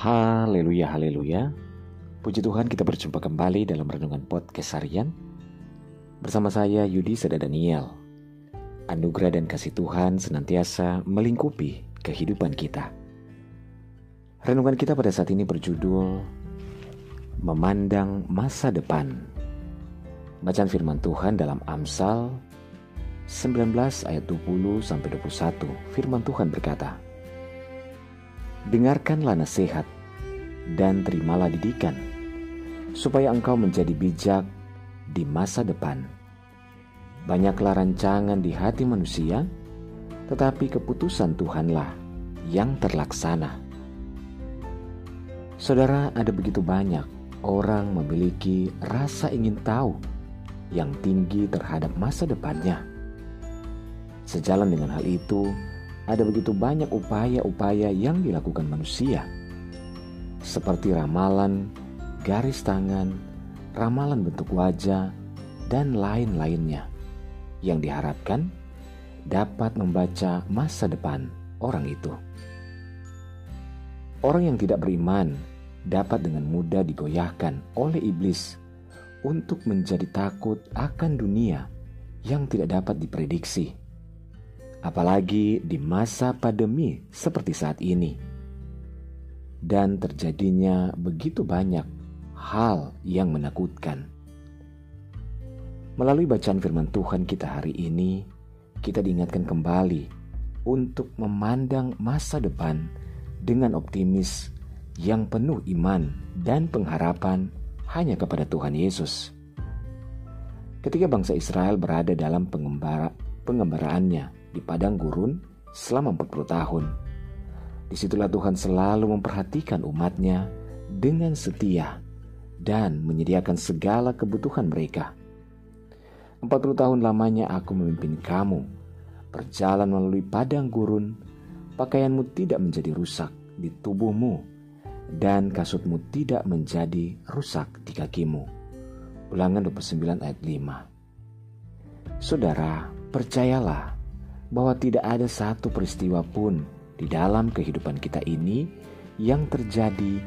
Haleluya, haleluya. Puji Tuhan kita berjumpa kembali dalam Renungan Podcast Harian. Bersama saya Yudi Seda Daniel. Anugerah dan kasih Tuhan senantiasa melingkupi kehidupan kita. Renungan kita pada saat ini berjudul Memandang Masa Depan. Bacaan firman Tuhan dalam Amsal 19 ayat 20 sampai 21. Firman Tuhan berkata, Dengarkanlah nasihat dan terimalah didikan, supaya engkau menjadi bijak di masa depan. Banyaklah rancangan di hati manusia, tetapi keputusan Tuhanlah yang terlaksana. Saudara, ada begitu banyak orang memiliki rasa ingin tahu yang tinggi terhadap masa depannya. Sejalan dengan hal itu, ada begitu banyak upaya-upaya yang dilakukan manusia, seperti ramalan, garis tangan, ramalan bentuk wajah, dan lain-lainnya, yang diharapkan dapat membaca masa depan orang itu. Orang yang tidak beriman dapat dengan mudah digoyahkan oleh iblis untuk menjadi takut akan dunia yang tidak dapat diprediksi apalagi di masa pandemi seperti saat ini. Dan terjadinya begitu banyak hal yang menakutkan. Melalui bacaan firman Tuhan kita hari ini, kita diingatkan kembali untuk memandang masa depan dengan optimis yang penuh iman dan pengharapan hanya kepada Tuhan Yesus. Ketika bangsa Israel berada dalam pengembara, pengembaraannya di padang gurun selama 40 tahun. Di situlah Tuhan selalu memperhatikan umatnya dengan setia dan menyediakan segala kebutuhan mereka. 40 tahun lamanya aku memimpin kamu, berjalan melalui padang gurun, pakaianmu tidak menjadi rusak di tubuhmu, dan kasutmu tidak menjadi rusak di kakimu. Ulangan 29 ayat 5 Saudara, percayalah bahwa tidak ada satu peristiwa pun di dalam kehidupan kita ini yang terjadi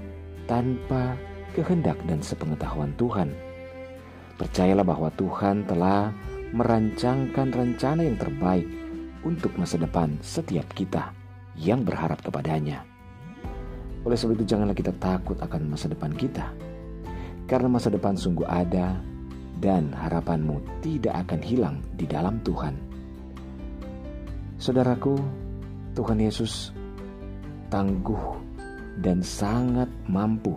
tanpa kehendak dan sepengetahuan Tuhan. Percayalah bahwa Tuhan telah merancangkan rencana yang terbaik untuk masa depan setiap kita yang berharap kepadanya. Oleh sebab itu janganlah kita takut akan masa depan kita. Karena masa depan sungguh ada dan harapanmu tidak akan hilang di dalam Tuhan. Saudaraku, Tuhan Yesus tangguh dan sangat mampu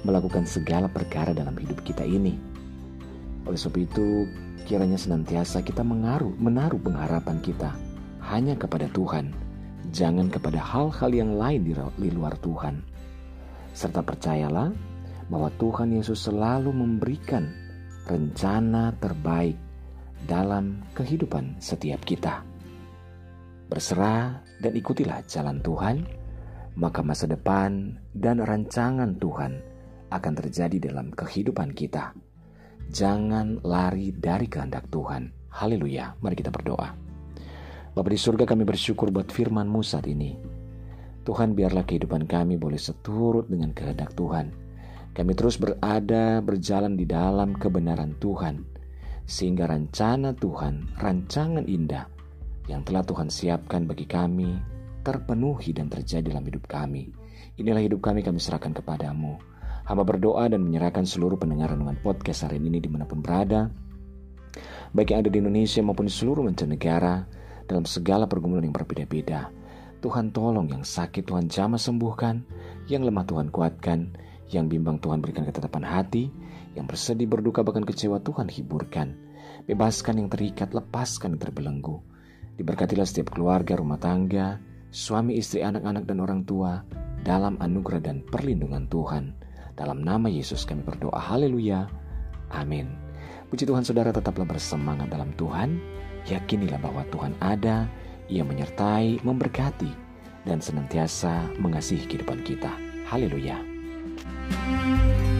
melakukan segala perkara dalam hidup kita ini. Oleh sebab itu, kiranya senantiasa kita mengaruh, menaruh pengharapan kita hanya kepada Tuhan, jangan kepada hal-hal yang lain di luar Tuhan. Serta percayalah bahwa Tuhan Yesus selalu memberikan rencana terbaik dalam kehidupan setiap kita berserah dan ikutilah jalan Tuhan, maka masa depan dan rancangan Tuhan akan terjadi dalam kehidupan kita. Jangan lari dari kehendak Tuhan. Haleluya. Mari kita berdoa. Bapa di surga kami bersyukur buat firman-Mu saat ini. Tuhan biarlah kehidupan kami boleh seturut dengan kehendak Tuhan. Kami terus berada berjalan di dalam kebenaran Tuhan. Sehingga rencana Tuhan, rancangan indah yang telah Tuhan siapkan bagi kami terpenuhi dan terjadi dalam hidup kami. Inilah hidup kami kami serahkan kepadamu. Hamba berdoa dan menyerahkan seluruh pendengar renungan podcast hari ini di mana pun berada. Baik yang ada di Indonesia maupun di seluruh mancanegara dalam segala pergumulan yang berbeda-beda. Tuhan tolong yang sakit Tuhan jamah sembuhkan, yang lemah Tuhan kuatkan, yang bimbang Tuhan berikan ketetapan hati, yang bersedih berduka bahkan kecewa Tuhan hiburkan. Bebaskan yang terikat, lepaskan yang terbelenggu. Diberkatilah setiap keluarga, rumah tangga, suami, istri, anak-anak, dan orang tua dalam anugerah dan perlindungan Tuhan. Dalam nama Yesus kami berdoa. Haleluya. Amin. Puji Tuhan saudara tetaplah bersemangat dalam Tuhan. Yakinilah bahwa Tuhan ada, Ia menyertai, memberkati, dan senantiasa mengasihi kehidupan kita. Haleluya. thank you